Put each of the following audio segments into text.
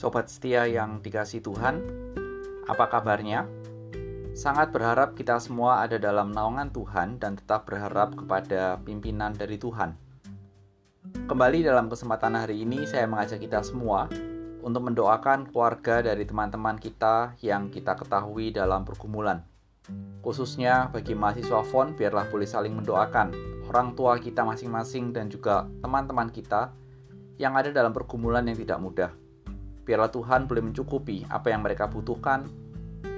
Sobat setia yang dikasih Tuhan, apa kabarnya? Sangat berharap kita semua ada dalam naungan Tuhan dan tetap berharap kepada pimpinan dari Tuhan. Kembali dalam kesempatan hari ini, saya mengajak kita semua untuk mendoakan keluarga dari teman-teman kita yang kita ketahui dalam pergumulan. Khususnya bagi mahasiswa FON, biarlah boleh saling mendoakan orang tua kita masing-masing dan juga teman-teman kita yang ada dalam pergumulan yang tidak mudah. Biarlah Tuhan boleh mencukupi apa yang mereka butuhkan,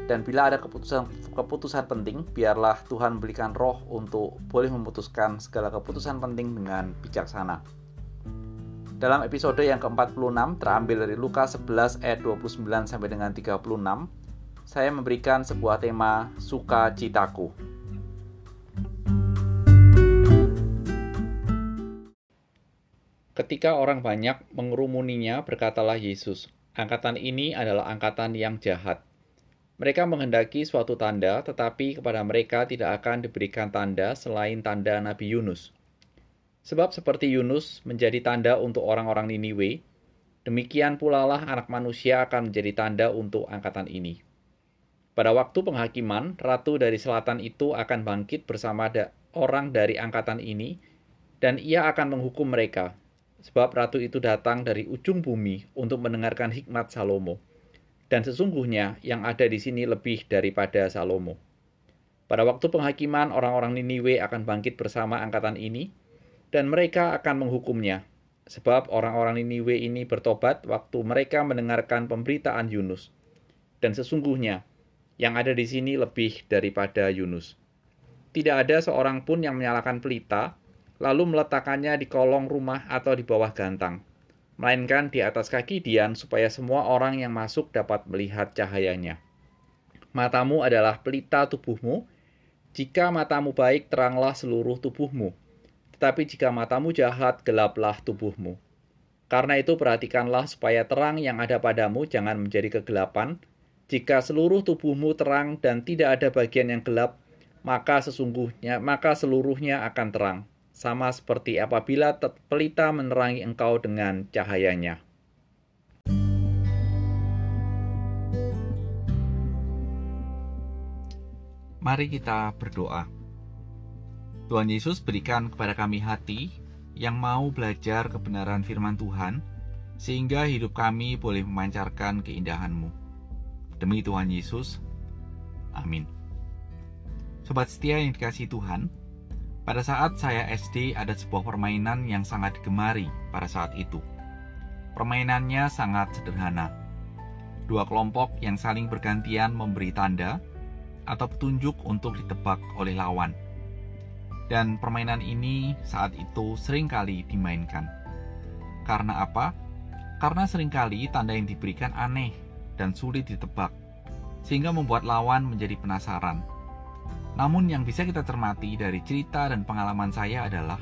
dan bila ada keputusan keputusan penting, biarlah Tuhan berikan roh untuk boleh memutuskan segala keputusan penting dengan bijaksana. Dalam episode yang ke-46 terambil dari Lukas 11 ayat 29 sampai dengan 36, saya memberikan sebuah tema sukacitaku. Ketika orang banyak mengerumuninya, berkatalah Yesus, "Angkatan ini adalah angkatan yang jahat. Mereka menghendaki suatu tanda, tetapi kepada mereka tidak akan diberikan tanda selain tanda Nabi Yunus. Sebab seperti Yunus menjadi tanda untuk orang-orang Niniwe, demikian pula lah anak manusia akan menjadi tanda untuk angkatan ini." Pada waktu penghakiman, ratu dari selatan itu akan bangkit bersama orang dari angkatan ini, dan ia akan menghukum mereka, sebab ratu itu datang dari ujung bumi untuk mendengarkan hikmat Salomo. Dan sesungguhnya yang ada di sini lebih daripada Salomo. Pada waktu penghakiman, orang-orang Niniwe akan bangkit bersama angkatan ini, dan mereka akan menghukumnya. Sebab orang-orang Niniwe ini bertobat waktu mereka mendengarkan pemberitaan Yunus. Dan sesungguhnya, yang ada di sini lebih daripada Yunus. Tidak ada seorang pun yang menyalakan pelita, lalu meletakkannya di kolong rumah atau di bawah gantang, melainkan di atas kaki Dian supaya semua orang yang masuk dapat melihat cahayanya. Matamu adalah pelita tubuhmu. Jika matamu baik, teranglah seluruh tubuhmu. Tetapi jika matamu jahat, gelaplah tubuhmu. Karena itu perhatikanlah supaya terang yang ada padamu jangan menjadi kegelapan. Jika seluruh tubuhmu terang dan tidak ada bagian yang gelap, maka sesungguhnya maka seluruhnya akan terang sama seperti apabila pelita menerangi engkau dengan cahayanya. Mari kita berdoa. Tuhan Yesus berikan kepada kami hati yang mau belajar kebenaran firman Tuhan, sehingga hidup kami boleh memancarkan keindahan-Mu. Demi Tuhan Yesus, amin. Sobat setia yang dikasih Tuhan, pada saat saya SD ada sebuah permainan yang sangat digemari pada saat itu. Permainannya sangat sederhana. Dua kelompok yang saling bergantian memberi tanda atau petunjuk untuk ditebak oleh lawan. Dan permainan ini saat itu sering kali dimainkan. Karena apa? Karena sering kali tanda yang diberikan aneh dan sulit ditebak, sehingga membuat lawan menjadi penasaran namun yang bisa kita cermati dari cerita dan pengalaman saya adalah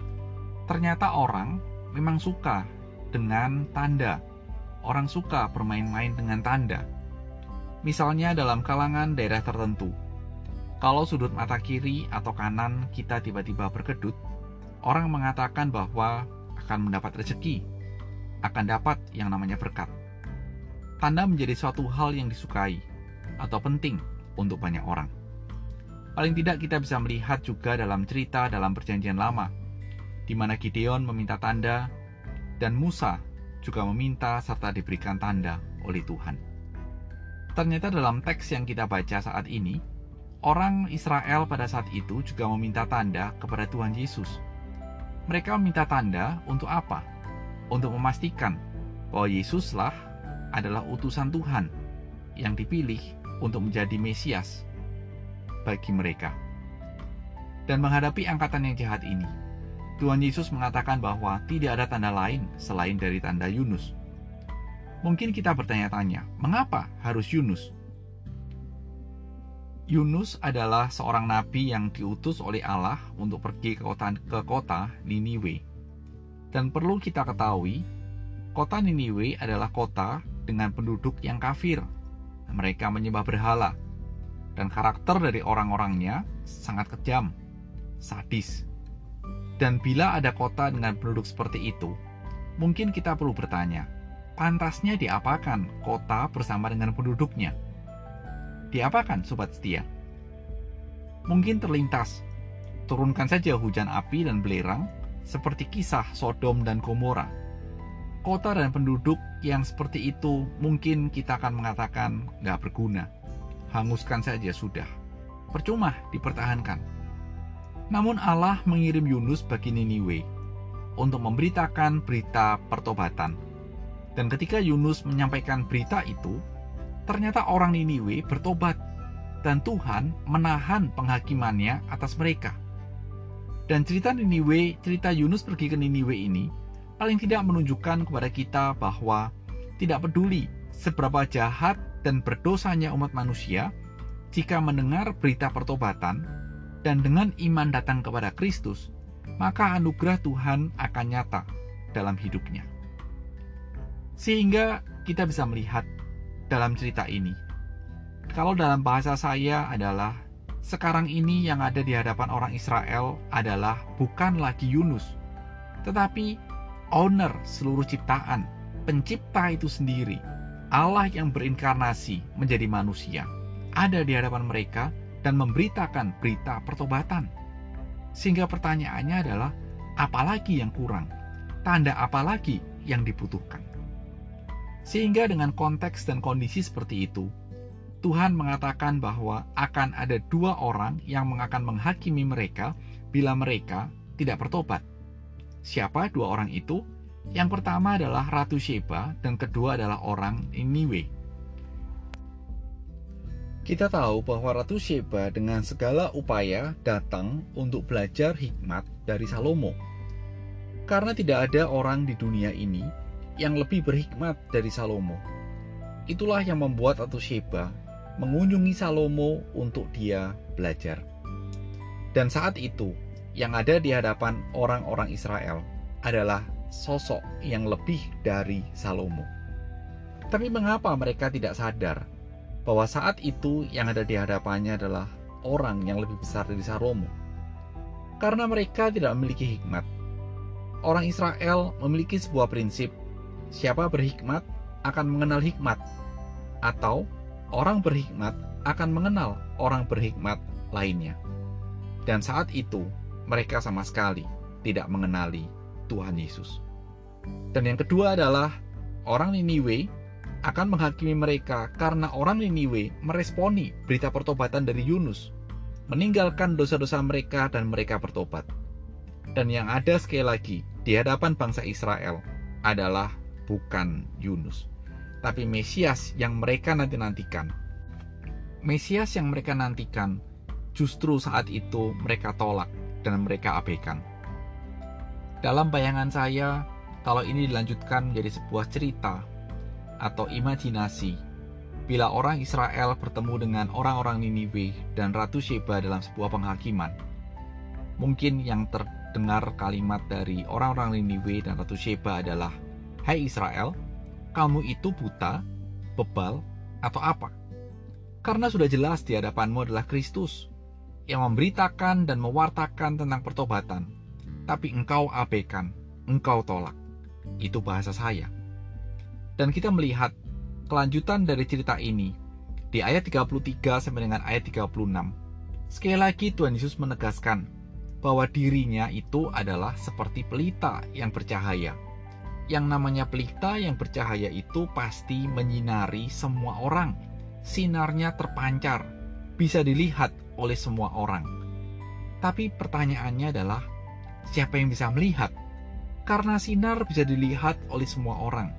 ternyata orang memang suka dengan tanda. Orang suka bermain-main dengan tanda. Misalnya dalam kalangan daerah tertentu. Kalau sudut mata kiri atau kanan kita tiba-tiba berkedut, orang mengatakan bahwa akan mendapat rezeki, akan dapat yang namanya berkat. Tanda menjadi suatu hal yang disukai atau penting untuk banyak orang. Paling tidak kita bisa melihat juga dalam cerita dalam perjanjian lama, di mana Gideon meminta tanda dan Musa juga meminta serta diberikan tanda oleh Tuhan. Ternyata dalam teks yang kita baca saat ini, orang Israel pada saat itu juga meminta tanda kepada Tuhan Yesus. Mereka meminta tanda untuk apa? Untuk memastikan bahwa Yesuslah adalah utusan Tuhan yang dipilih untuk menjadi Mesias bagi mereka. Dan menghadapi angkatan yang jahat ini, Tuhan Yesus mengatakan bahwa tidak ada tanda lain selain dari tanda Yunus. Mungkin kita bertanya-tanya, mengapa harus Yunus? Yunus adalah seorang nabi yang diutus oleh Allah untuk pergi ke kota, ke kota Niniwe. Dan perlu kita ketahui, kota Niniwe adalah kota dengan penduduk yang kafir. Mereka menyembah berhala, dan karakter dari orang-orangnya sangat kejam, sadis. Dan bila ada kota dengan penduduk seperti itu, mungkin kita perlu bertanya, pantasnya diapakan kota bersama dengan penduduknya? Diapakan sobat setia? Mungkin terlintas, turunkan saja hujan api dan belerang seperti kisah Sodom dan Gomora. Kota dan penduduk yang seperti itu mungkin kita akan mengatakan nggak berguna. Hanguskan saja sudah. Percuma dipertahankan. Namun Allah mengirim Yunus bagi Niniwe untuk memberitakan berita pertobatan dan ketika Yunus menyampaikan berita itu, ternyata orang Niniwe bertobat dan Tuhan menahan penghakimannya atas mereka. Dan cerita Niniwe, cerita Yunus pergi ke Niniwe ini paling tidak menunjukkan kepada kita bahwa tidak peduli seberapa jahat dan berdosanya umat manusia jika mendengar berita pertobatan dan dengan iman datang kepada Kristus, maka anugerah Tuhan akan nyata dalam hidupnya. Sehingga kita bisa melihat dalam cerita ini. Kalau dalam bahasa saya adalah sekarang ini yang ada di hadapan orang Israel adalah bukan lagi Yunus, tetapi owner seluruh ciptaan, pencipta itu sendiri, Allah yang berinkarnasi menjadi manusia, ada di hadapan mereka dan memberitakan berita pertobatan. Sehingga pertanyaannya adalah, apalagi yang kurang? Tanda apa lagi yang dibutuhkan? Sehingga dengan konteks dan kondisi seperti itu, Tuhan mengatakan bahwa akan ada dua orang yang akan menghakimi mereka bila mereka tidak bertobat. Siapa dua orang itu? Yang pertama adalah Ratu Sheba dan kedua adalah orang Niniwe. Kita tahu bahwa Ratu Sheba dengan segala upaya datang untuk belajar hikmat dari Salomo. Karena tidak ada orang di dunia ini yang lebih berhikmat dari Salomo. Itulah yang membuat Ratu Sheba mengunjungi Salomo untuk dia belajar. Dan saat itu, yang ada di hadapan orang-orang Israel adalah sosok yang lebih dari Salomo. Tapi mengapa mereka tidak sadar bahwa saat itu yang ada di hadapannya adalah orang yang lebih besar dari Salomo? Karena mereka tidak memiliki hikmat. Orang Israel memiliki sebuah prinsip siapa berhikmat akan mengenal hikmat, atau orang berhikmat akan mengenal orang berhikmat lainnya. Dan saat itu, mereka sama sekali tidak mengenali Tuhan Yesus. Dan yang kedua adalah orang Niniwe akan menghakimi mereka karena orang Niniwe meresponi berita pertobatan dari Yunus, meninggalkan dosa-dosa mereka dan mereka bertobat. Dan yang ada sekali lagi di hadapan bangsa Israel adalah bukan Yunus, tapi Mesias yang mereka nanti-nantikan. Mesias yang mereka nantikan justru saat itu mereka tolak dan mereka abaikan. Dalam bayangan saya, kalau ini dilanjutkan menjadi sebuah cerita atau imajinasi, bila orang Israel bertemu dengan orang-orang Niniwe dan Ratu Sheba dalam sebuah penghakiman, mungkin yang terdengar kalimat dari orang-orang Niniwe dan Ratu Sheba adalah Hai Israel, kamu itu buta, bebal, atau apa? Karena sudah jelas di hadapanmu adalah Kristus yang memberitakan dan mewartakan tentang pertobatan, tapi engkau abaikan, engkau tolak. Itu bahasa saya. Dan kita melihat kelanjutan dari cerita ini di ayat 33 sampai dengan ayat 36. Sekali lagi Tuhan Yesus menegaskan bahwa dirinya itu adalah seperti pelita yang bercahaya yang namanya pelita yang bercahaya itu pasti menyinari semua orang. Sinarnya terpancar, bisa dilihat oleh semua orang. Tapi pertanyaannya adalah, siapa yang bisa melihat? Karena sinar bisa dilihat oleh semua orang.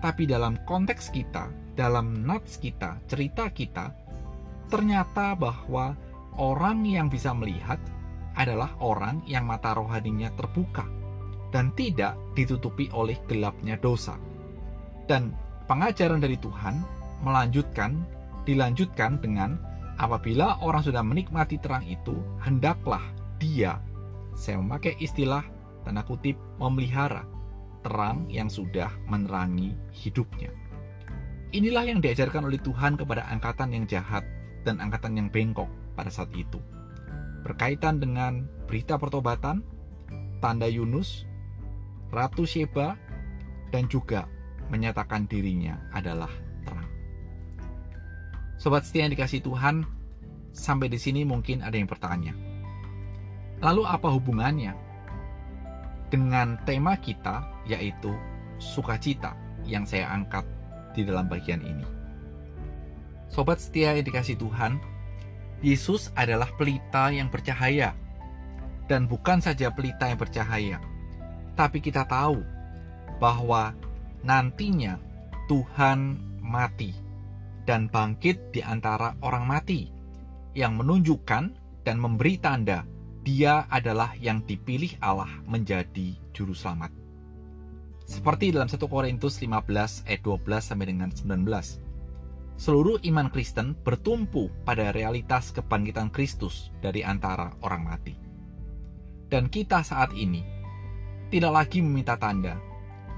Tapi dalam konteks kita, dalam nats kita, cerita kita, ternyata bahwa orang yang bisa melihat adalah orang yang mata rohaninya terbuka dan tidak ditutupi oleh gelapnya dosa. Dan pengajaran dari Tuhan melanjutkan, dilanjutkan dengan apabila orang sudah menikmati terang itu, hendaklah dia, saya memakai istilah tanda kutip, memelihara terang yang sudah menerangi hidupnya. Inilah yang diajarkan oleh Tuhan kepada angkatan yang jahat dan angkatan yang bengkok pada saat itu. Berkaitan dengan berita pertobatan, tanda Yunus, Ratu Sheba, dan juga menyatakan dirinya adalah terang. Sobat setia yang dikasih Tuhan, sampai di sini mungkin ada yang bertanya. Lalu apa hubungannya dengan tema kita yaitu sukacita yang saya angkat di dalam bagian ini? Sobat setia yang dikasih Tuhan, Yesus adalah pelita yang bercahaya. Dan bukan saja pelita yang bercahaya, tapi kita tahu bahwa nantinya Tuhan mati dan bangkit di antara orang mati, yang menunjukkan dan memberi tanda dia adalah yang dipilih Allah menjadi juru selamat. Seperti dalam 1 Korintus 15 ayat 12 sampai dengan 19. Seluruh iman Kristen bertumpu pada realitas kebangkitan Kristus dari antara orang mati. Dan kita saat ini tidak lagi meminta tanda,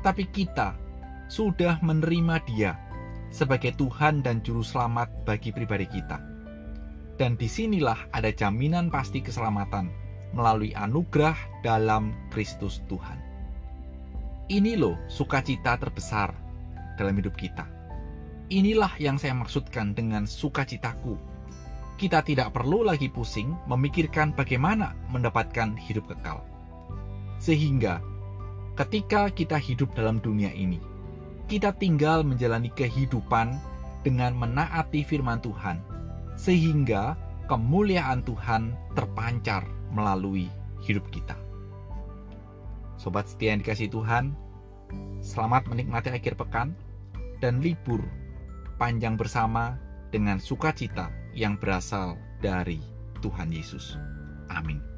tapi kita sudah menerima Dia sebagai Tuhan dan Juru Selamat bagi pribadi kita. Dan di sinilah ada jaminan pasti keselamatan melalui anugerah dalam Kristus Tuhan. Ini loh sukacita terbesar dalam hidup kita. Inilah yang saya maksudkan dengan sukacitaku. Kita tidak perlu lagi pusing memikirkan bagaimana mendapatkan hidup kekal. Sehingga ketika kita hidup dalam dunia ini, kita tinggal menjalani kehidupan dengan menaati firman Tuhan, sehingga kemuliaan Tuhan terpancar melalui hidup kita. Sobat setia yang dikasih Tuhan, selamat menikmati akhir pekan dan libur panjang bersama dengan sukacita yang berasal dari Tuhan Yesus. Amin.